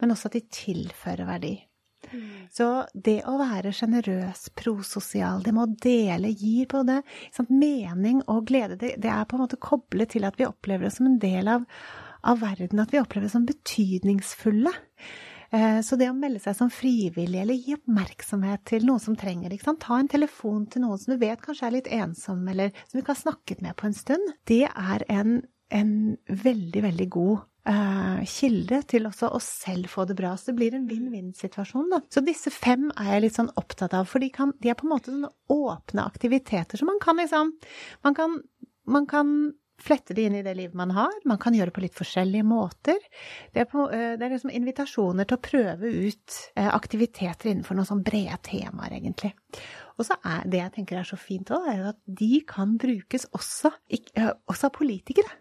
men også at de tilfører verdi. Mm. Så det å være sjenerøs, prososial, det med å dele, gir både sant, mening og glede, det, det, er på en måte koblet til at vi opplever det som en del av, av verden, at vi opplever det som betydningsfulle. Eh, så det å melde seg som frivillig, eller gi oppmerksomhet til noen som trenger, det ta en telefon til noen som du vet kanskje er litt ensom, eller som du ikke har snakket med på en stund, det er en, en veldig, veldig god uh, kilde til også å selv få det bra. Så det blir en vinn-vinn-situasjon, da. Så disse fem er jeg litt sånn opptatt av, for de, kan, de er på en måte sånne åpne aktiviteter som man kan liksom Man kan, man kan flette det inn i det livet man har. Man kan gjøre det på litt forskjellige måter. Det er, på, det er liksom invitasjoner til å prøve ut aktiviteter innenfor noen sånn brede temaer, egentlig. Og så er det jeg tenker er så fint òg, er jo at de kan brukes også, også av politikere.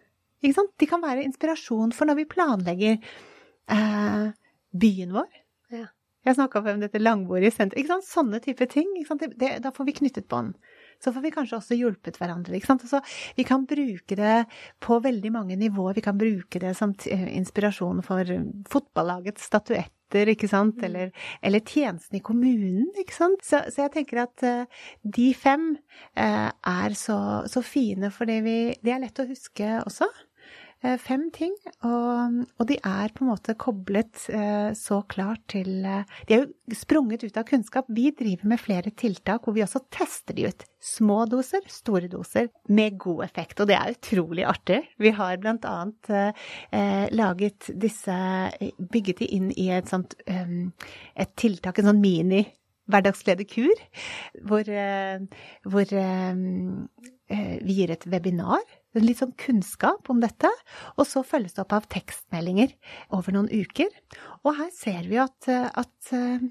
De kan være inspirasjon for når vi planlegger eh, byen vår. Ja. Jeg snakka om dette langbordet i sentrum. Sånne type ting. Det, det, da får vi knyttet bånd så får vi kanskje også hjulpet hverandre. Altså, vi kan bruke det på veldig mange nivåer. Vi kan bruke det som inspirasjon for fotballagets statuetter, ikke sant, eller, eller tjenesten i kommunen. Så, så jeg tenker at uh, de fem uh, er så, så fine, for det er lett å huske også. Fem ting, og, og, de er på en måte koblet eh, så klart til eh, De er jo sprunget ut av kunnskap. Vi driver med flere tiltak hvor vi også tester de ut. Små doser, store doser, med god effekt. Og det er utrolig artig. Vi har blant annet eh, laget disse Bygget de inn i et sånt et tiltak, en sånn mini hverdagslederkur, hvor, hvor vi gir et webinar litt sånn kunnskap om dette, og så følges det opp av tekstmeldinger over noen uker. Og her ser vi at, at eh,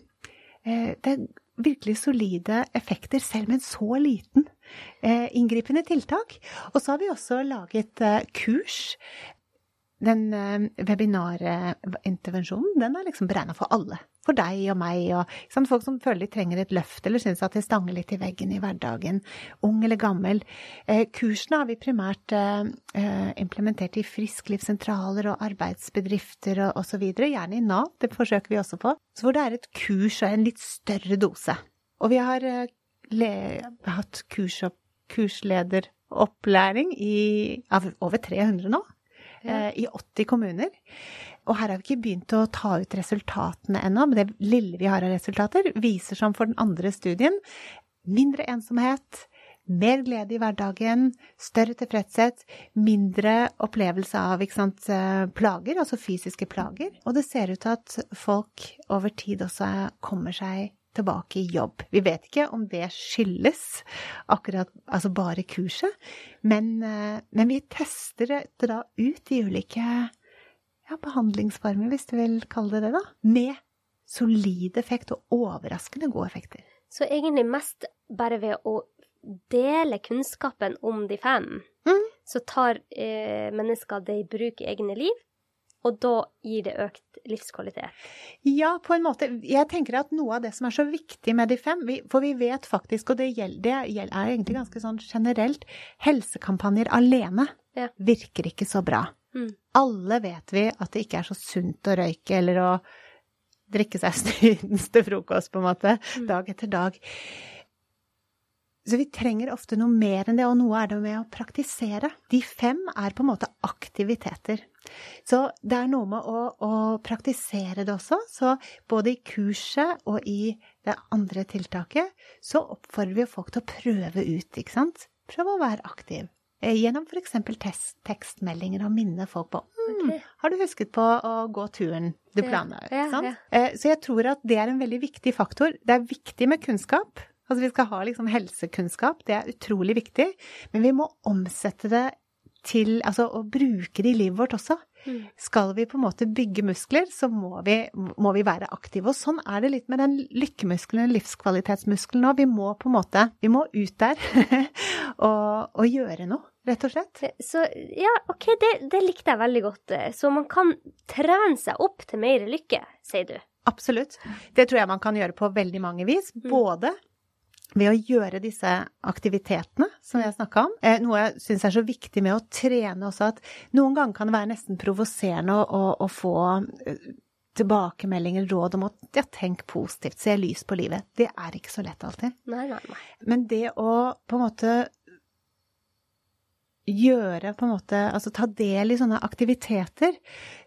det er virkelig solide effekter, selv med en så liten eh, inngripende tiltak. Og så har vi også laget eh, kurs den webinarintervensjonen, den er liksom beregna for alle for deg og meg og folk som føler de trenger et løft eller syns at de stanger litt i veggen i hverdagen, ung eller gammel. Eh, kursene har vi primært eh, eh implementert i frisklivssentraler og arbeidsbedrifter og osv., gjerne i Nav, det forsøker vi også på. Så hvor det er et kurs og en litt større dose. Og vi har eh, hatt kurs og kurslederopplæring i, av over 300 nå. Ja. Eh, I 80 kommuner. Og her har vi ikke begynt å ta ut resultatene ennå, men det lille vi har av resultater, viser som for den andre studien mindre ensomhet, mer glede i hverdagen, større tilfredshet, mindre opplevelse av sant, eh, plager, altså fysiske plager. Og det ser ut til at folk over tid også kommer seg tilbake i jobb. Vi vet ikke om det skyldes akkurat altså bare kurset, men, eh, men vi tester det da ut i ulike ja, behandlingsformer, hvis du vil kalle det det, da, med solid effekt og overraskende gode effekter. Så egentlig mest bare ved å dele kunnskapen om de fem, mm. så tar eh, mennesker det i bruk i egne liv, og da gir det økt livskvalitet? Ja, på en måte. Jeg tenker at noe av det som er så viktig med de fem, for vi vet faktisk, og det, gjelder, det er egentlig ganske sånn generelt, helsekampanjer alene ja. virker ikke så bra. Mm. Alle vet vi at det ikke er så sunt å røyke eller å drikke seg stydens til frokost, på en måte, mm. dag etter dag. Så vi trenger ofte noe mer enn det, og noe er det med å praktisere. De fem er på en måte aktiviteter. Så det er noe med å, å praktisere det også. Så både i kurset og i det andre tiltaket så oppfordrer vi folk til å prøve ut, ikke sant. Prøv å være aktiv. Eh, gjennom f.eks. tekstmeldinger og minne folk på mm, okay. Har du husket på å gå turen du planla? Ja, ja, ja. Eh, så jeg tror at det er en veldig viktig faktor. Det er viktig med kunnskap. Altså vi skal ha liksom helsekunnskap, det er utrolig viktig. Men vi må omsette det til Altså å bruke det i livet vårt også. Mm. Skal vi på en måte bygge muskler, så må vi, må vi, være aktive. Og sånn er det litt med den lykkemuskelen, livskvalitetsmuskelen òg. Vi må på en måte Vi må ut der og, og gjøre noe, rett og slett. Så ja, OK, det, det likte jeg veldig godt. Så man kan trene seg opp til mer lykke, sier du. Absolutt. Det tror jeg man kan gjøre på veldig mange vis. Mm. Både ved å gjøre disse aktivitetene som jeg snakka om. Eh, noe jeg syns er så viktig med å trene også, at noen ganger kan det være nesten provoserende å, å, å få eh, tilbakemeldinger, råd om at ja, tenk positivt, se lys på livet. Det er ikke så lett alltid. Nei, nei, nei. Men det å på en måte gjøre på en måte Altså ta del i sånne aktiviteter,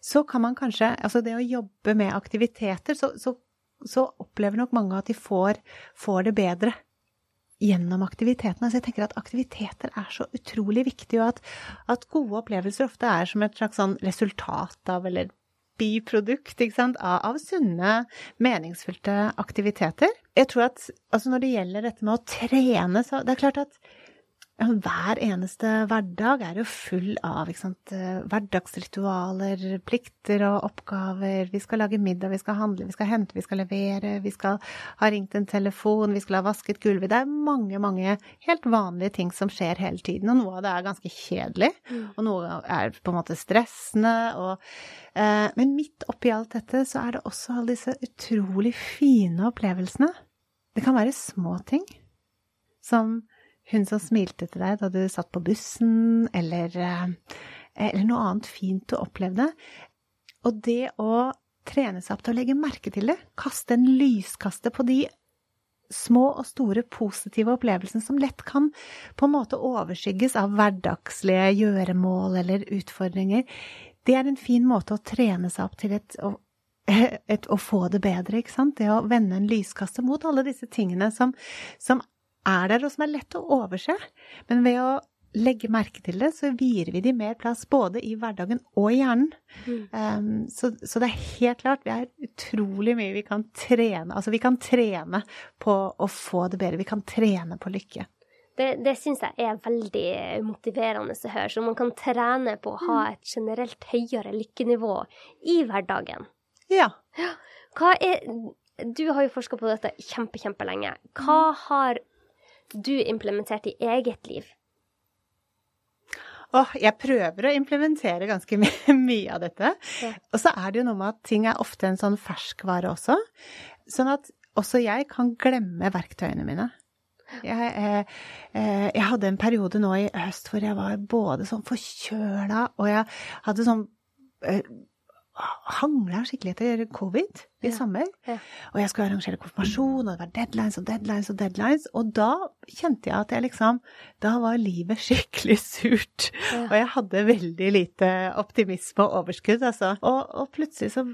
så kan man kanskje Altså det å jobbe med aktiviteter, så, så, så opplever nok mange at de får, får det bedre gjennom aktivitetene. Så jeg tenker at aktiviteter er så utrolig viktig, og at, at gode opplevelser ofte er som et slags sånn resultat av, eller biprodukt, ikke av, av sunne, meningsfylte aktiviteter. Jeg tror at altså når det gjelder dette med å trene, så det er klart at ja, hver eneste hverdag er jo full av sant, eh, hverdagsritualer, plikter og oppgaver. Vi skal lage middag, vi skal handle, vi skal hente, vi skal levere, vi skal ha ringt en telefon, vi skal ha vasket gulvet. Det er mange, mange helt vanlige ting som skjer hele tiden, og noe av det er ganske kjedelig, og noe er på en måte stressende. Og, eh, men midt oppi alt dette så er det også alle disse utrolig fine opplevelsene. Det kan være små ting som hun som smilte til deg da du satt på bussen, eller, eh, eller noe annet fint du opplevde. Og det å trene seg opp til å legge merke til det, kaste en lyskaste på de små og store positive opplevelsene som lett kan på en måte overskygges av hverdagslige gjøremål eller utfordringer, det er en fin måte å trene seg opp til et, et, å få det bedre, ikke sant? Det å vende en lyskaste mot alle disse tingene som, som er der, og som er lett å overse. Men ved å legge merke til det, så vier vi de mer plass både i hverdagen og i hjernen. Mm. Um, så, så, det er helt klart, vi er utrolig mye vi kan trene. Altså vi kan trene på å få det bedre. Vi kan trene på lykke. Det, det syns jeg er veldig motiverende å høre. Så man kan trene på å ha et generelt høyere lykkenivå i hverdagen. Ja. Hva er Du har jo forska på dette kjempe, kjempelenge. Hva har du implementert i eget liv? Åh, jeg prøver å implementere ganske my mye av dette. Ja. Og så er det jo noe med at ting er ofte en sånn ferskvare også. Sånn at også jeg kan glemme verktøyene mine. Jeg, eh, eh, jeg hadde en periode nå i høst hvor jeg var både sånn forkjøla, og jeg hadde sånn eh, hangla skikkelig etter covid i Ja. sommer. Ja. Og jeg skulle arrangere konfirmasjon, og det var deadlines og deadlines og deadlines. Og da kjente jeg at jeg liksom Da var livet skikkelig surt. Ja. Og jeg hadde veldig lite optimisme og overskudd, altså. Og, og plutselig så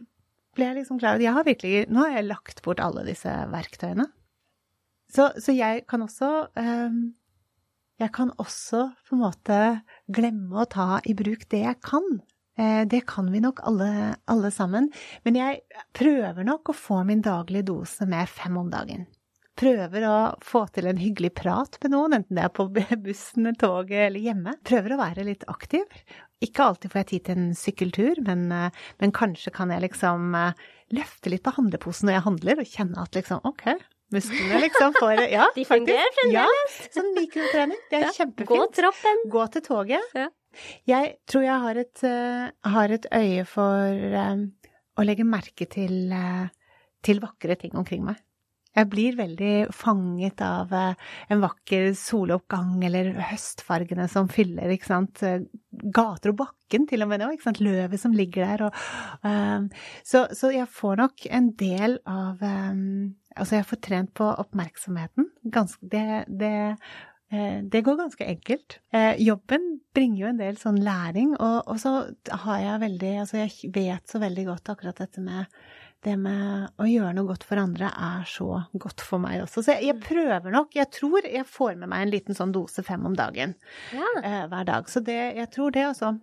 ble jeg liksom klar over jeg har virkelig Nå har jeg lagt bort alle disse verktøyene. Så, så jeg kan også um, Jeg kan også på en måte glemme å ta i bruk det jeg kan. Eh, Det kan vi nok alle, alle sammen. Men jeg prøver nok å få min daglige dose med fem om dagen. Prøver å få til en hyggelig prat med noen, enten det er på bussen, toget eller hjemme. Prøver å være litt aktiv. Ikke alltid får jeg tid til en sykkeltur, men, eh, men kanskje kan jeg liksom eh, løfte litt på handleposen når jeg handler, og kjenne at liksom ok, musklene liksom får Ja, De fungerer fremdeles. Ja, sånn mikrotrening. Det er Ja, kjempefint. Gå trappen. Gå til toget. Ja. Jeg tror jeg har et, eh, har et øye for eh, å legge merke til, eh, til vakre ting omkring meg. Jeg blir veldig fanget av en vakker soloppgang eller høstfargene som fyller, ikke sant, gater og bakken til og med nå, ikke sant, løvet som ligger der og så, så jeg får nok en del av Altså, jeg får trent på oppmerksomheten. Ganske Det, det Det går ganske enkelt. Eh, Jobben bringer jo en del sånn læring, og, og så har jeg veldig Altså jeg vet så veldig godt akkurat dette med det med å gjøre noe godt for andre er så godt for meg også. Så jeg, jeg prøver nok. Jeg tror jeg får med meg en liten sånn dose fem om dagen Ja. eh, hver dag. Så det, jeg tror det, altså.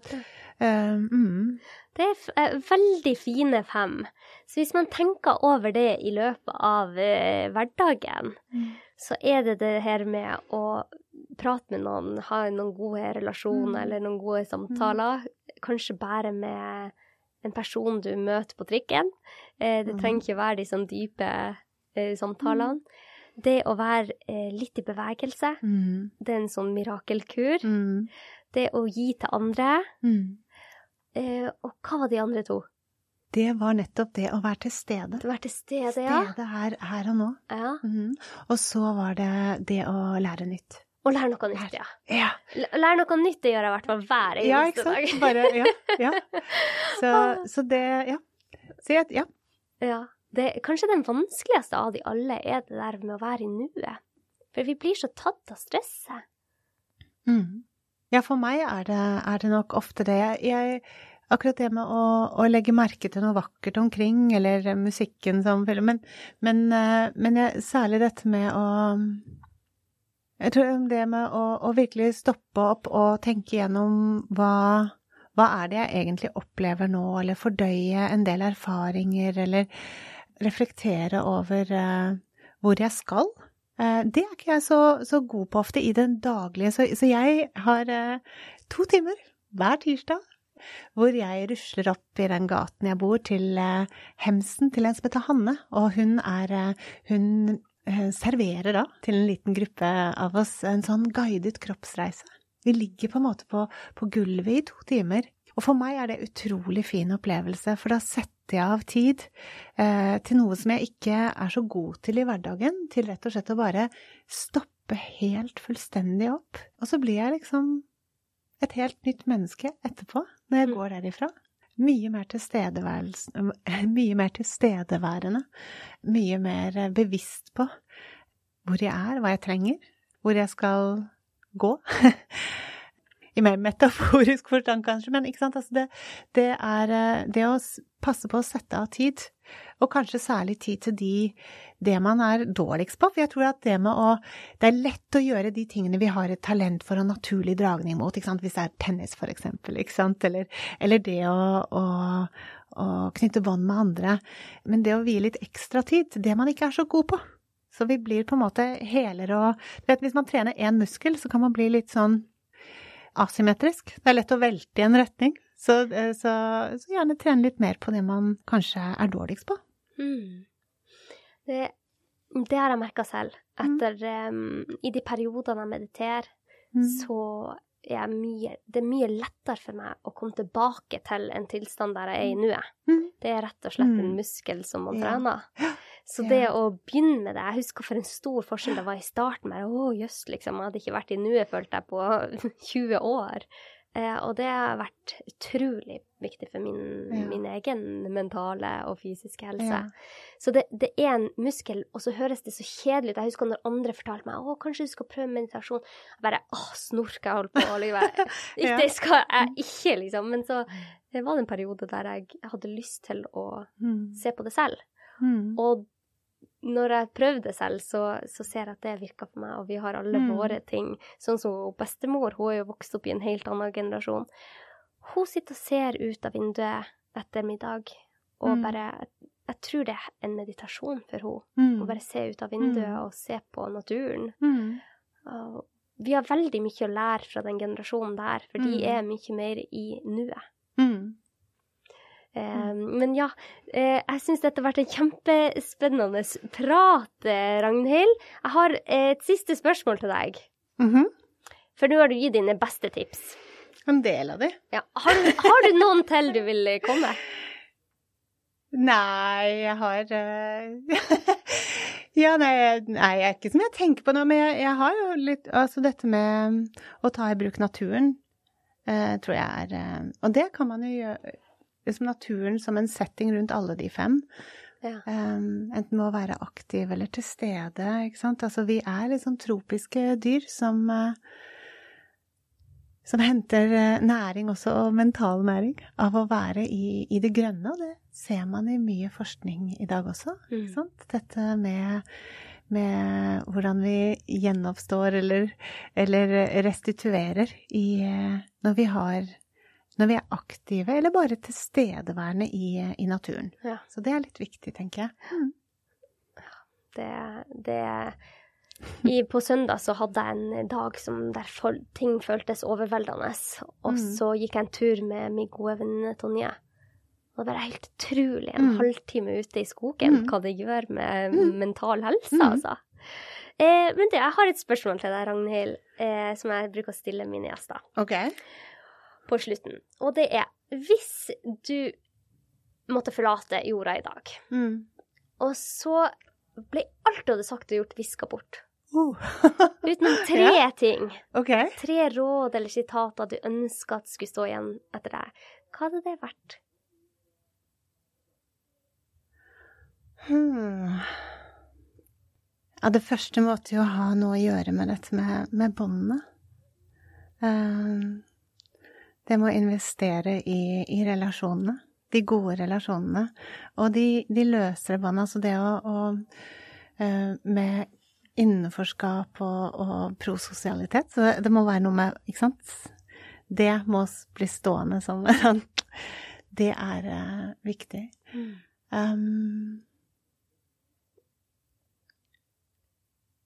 Uh, mm. Det er eh, veldig fine fem. Så hvis man tenker over det i løpet av eh, hverdagen, så er det det her med å prate med noen, ha noen gode relasjoner Mm. eller noen gode samtaler. Kanskje bare med en person du møter på trikken. Eh, det Mm. trenger ikke være de sånn dype eh, samtalene. Det å være eh, litt i bevegelse, Mm. det er en sånn mirakelkur. Mm. det å gi til andre. Mm. Eh, og hva var de andre to? Det var nettopp det å være til stede. Være til stede, ja. Stede her, her og nå. ja. Mhm. Og så var det det å lære nytt. Å lære noe nytt, ja. Ja, Lære noe nytt, det gjør jeg i hvert fall hver ja ikke sant? dag. Bare, ja, ja. Så, så det, ja. Så jeg, ja. Ja. Det, kanskje den vanskeligste av de alle er det der med å være i nuet. For vi blir så tatt av stresset. Mm. Ja, for meg er det, er det nok ofte det. Jeg, jeg, akkurat det med å, å legge merke til noe vakkert omkring, eller musikken som Men, men, eh, men jeg, særlig dette med å Jeg tror det med å, å virkelig stoppe opp og tenke gjennom hva hva er det jeg egentlig opplever nå, eller fordøye en del erfaringer, eller reflektere over uh, hvor jeg skal? Eh, det er ikke jeg så, så god på ofte i den daglige, så, så jeg har eh, to timer hver tirsdag hvor jeg rusler opp i den gaten jeg bor, til eh, hemsen til en som heter Hanne, og hun er eh, Hun eh, serverer da til en liten gruppe av oss en sånn guidet kroppsreise. Vi ligger på en måte på, på gulvet i to timer. Og for meg er det utrolig fin opplevelse, for da setter jeg av tid eh, til noe som jeg ikke er så god til i hverdagen, til rett og slett å bare stoppe helt fullstendig opp. Og så blir jeg liksom et helt nytt menneske etterpå, når jeg Mm. går derifra. Mye mer mye mer tilstedeværende, mye mer bevisst på hvor jeg er, hva jeg trenger, hvor jeg skal gå. I mer metaforisk forstand, kanskje, men ikke sant, altså det, det er eh, det å passe på å sette av tid, og kanskje særlig tid til de, det man er dårligst på, for jeg tror at det med å Det er lett å gjøre de tingene vi har et talent for og naturlig dragning mot, ikke sant, hvis det er tennis for eksempel, ikke sant, eller, eller det å, å, og knytte bånd med andre, men det å vie litt ekstra tid, det man ikke er så god på. Så vi blir på en måte helere og Du vet, hvis man trener én muskel, så kan man bli litt sånn asymmetrisk. Det er lett å velte i en retning. Så, eh, så, så gjerne trene litt mer på det man kanskje er dårligst på. Mm. Det, det har jeg merka selv. Etter em, I de periodene jeg mediterer, Mm. så er mye Det er mye lettere for meg å komme tilbake til en tilstand der jeg er i nuet. Mm. Det er rett og slett en Mm. muskel som man trener. Ja. Så Ja. det å begynne med det Jeg husker for en stor forskjell det var i starten. Med, å, jøss, liksom. Jeg hadde ikke vært i nuet, følte jeg, på 20 år. Eh, og det har vært utrolig viktig for min, Ja. min egen mentale og fysiske helse. Ja. Så det, det er en muskel, og så høres det så kjedelig ut. Jeg husker når andre fortalte meg å, kanskje du skal prøve meditasjon. Jeg bare åh, snorker jeg holdt på. og Liksom. Ja. Det skal jeg ikke, liksom. Men så det var det en periode der jeg hadde lyst til å Mm. se på det selv. Mm. Og når jeg prøvde selv, så, så ser jeg at det virka for meg, og vi har alle Mm. våre ting. Sånn som bestemor, hun er jo vokst opp i en helt annen generasjon. Hun sitter og ser ut av vinduet etter middag, og Mm. bare Jeg tror det er en meditasjon for henne. Mm. Å bare se ut av vinduet Mm. og se på naturen. Mm. Vi har veldig mye å lære fra den generasjonen der, for de Mm. er mye mer i nuet. Mm. Eh, men ja, eh, jeg syns dette har vært en kjempespennende prat, eh, Ragnhild. Jeg har et siste spørsmål til deg. Mhm. For nå har du gitt dine beste tips. En del av de. Ja. Har, du, har du noen til du vil komme? Nei, jeg har Ja, nei, nei, jeg er ikke som jeg tenker på nå, men jeg, jeg har jo litt Altså dette med å ta i bruk naturen, eh, tror jeg er Og det kan man jo gjøre liksom naturen som en setting rundt alle de fem. Ja. Um, enten med å være aktiv eller til stede, ikke sant. Altså vi er liksom tropiske dyr som uh, som henter eh, næring også, og mental næring, av å være i, i det grønne. Og det ser man i mye forskning i dag også. Mm. Dette med, med hvordan vi gjenoppstår eller, eller restituerer i, eh, når vi har når vi er aktive, eller bare tilstedeværende i, i naturen. Ja. Så det er litt viktig, tenker jeg. Det, det i, På søndag så hadde jeg en dag som der ting føltes overveldende. Og Mm. så gikk jeg en tur med min gode venninne Tonje. Og det var helt utrolig, en Mm. halvtime ute i skogen, Mm. hva det gjør med Mm. mental helse, Mm. altså. Eh, men du, jeg har et spørsmål til deg, Ragnhild, eh, som jeg bruker å stille mine gjester Ok. På slutten. Og det er hvis du måtte forlate jorda i dag, Mm. og så ble alt du hadde sagt og gjort, viska bort. Uh. Utenom tre ting. Okay. Tre råd eller sitater du ønska at skulle stå igjen etter deg. Hva hadde det vært? Hmm. Ja, det første måtte jo ha noe å gjøre med dette med, med båndene. Eh, det med å investere i, i relasjonene. De gode relasjonene. Og de, de løsere båndene. Altså det å, å eh, Med innenforskap og, og prososialitet. Så det, må være noe med Ikke sant? Det må bli stående som sånn Det er uh, viktig. Um,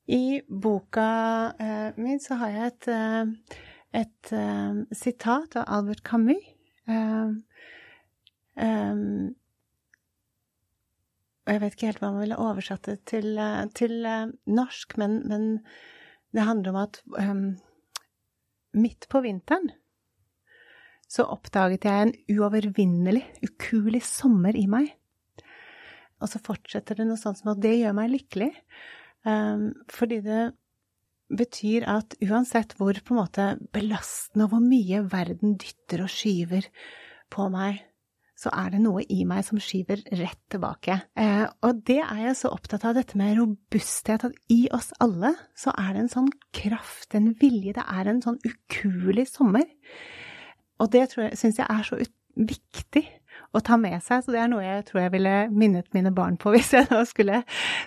I boka uh, min så har jeg et, eh, et uh, sitat av Albert Camus. Uh, um, jeg vet ikke helt hva man ville oversatt det til, til norsk, men, men det handler om at um, midt på vinteren så oppdaget jeg en uovervinnelig, ukuelig sommer i meg. Og så fortsetter det noe sånt som at det gjør meg lykkelig. Um, fordi det betyr at uansett hvor på en måte belastende og hvor mye verden dytter og skyver på meg, så er det noe i meg som skyver rett tilbake. Eh, og det er jeg så opptatt av, dette med robusthet, at i oss alle så er det en sånn kraft, en vilje, det er en sånn ukuelig sommer. Og det syns jeg er så viktig å ta med seg, så det er noe jeg tror jeg ville minnet mine barn på hvis jeg nå skulle,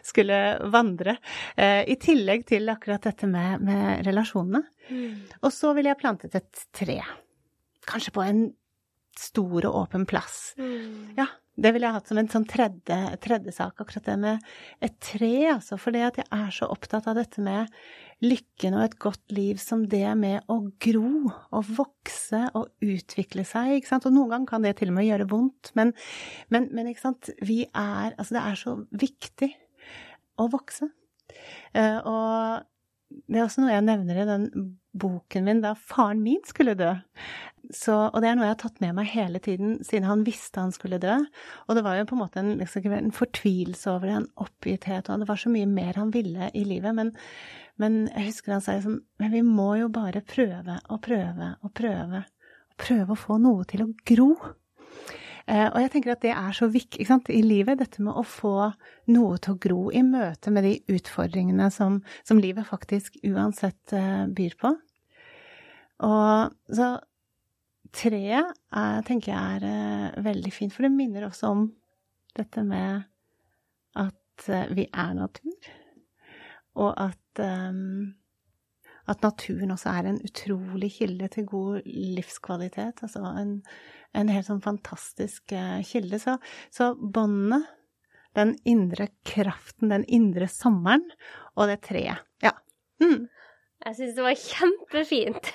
skulle vandre. Eh, I tillegg til akkurat dette med, med relasjonene. Og så ville jeg plantet et tre. Kanskje på en stor og åpen plass. Ja, det ville jeg hatt som en sånn tredje, tredje sak, akkurat det med et tre, altså. For det at jeg er så opptatt av dette med lykken og et godt liv som det med å gro og vokse og utvikle seg, ikke sant. Og noen ganger kan det til og med gjøre vondt, men, men, men ikke sant, vi er Altså, det er så viktig å vokse. Uh, og det er også noe jeg nevner i den boken min da faren min skulle dø. Så, og det er noe jeg har tatt med meg hele tiden siden han visste han skulle dø. Og det var jo på en måte en, liksom, en fortvilelse over det, en oppgitthet, og det var så mye mer han ville i livet. Men, men jeg husker han sa liksom Men vi må jo bare prøve og prøve og prøve. Og prøve å få noe til å gro. Eh, og jeg tenker at det er så viktig i livet, dette med å få noe til å gro i møte med de utfordringene som, som livet faktisk uansett eh, byr på. Og så treet er, tenker jeg er eh, veldig fint, for det minner også om dette med at vi er natur, og at um, at naturen også er en utrolig kilde til god livskvalitet. Altså en, en helt sånn fantastisk uh, kilde. Så, så båndene, den indre kraften, den indre sommeren, og det treet. Ja. Mm. Jeg syns det var kjempefint.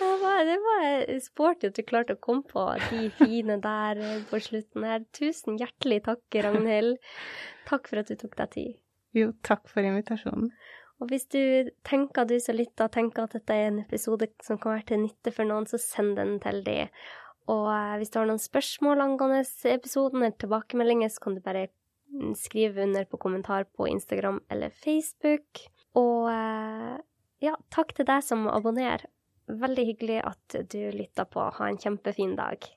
det var, sporty at du klarte å komme på de fine der på slutten her. Tusen hjertelig takk, Ragnhild. Takk for at du tok deg tid. Jo, takk for invitasjonen. Og hvis du tenker du som lytter, tenker at dette er en episode som kan være til nytte for noen, så send den til de. Og hvis du har noen spørsmål angående episoden eller tilbakemeldinger, så kan du bare skrive under på kommentar på Instagram eller Facebook. Og ja, takk til deg som abonnerer. Veldig hyggelig at du lytta på. Ha en kjempefin dag.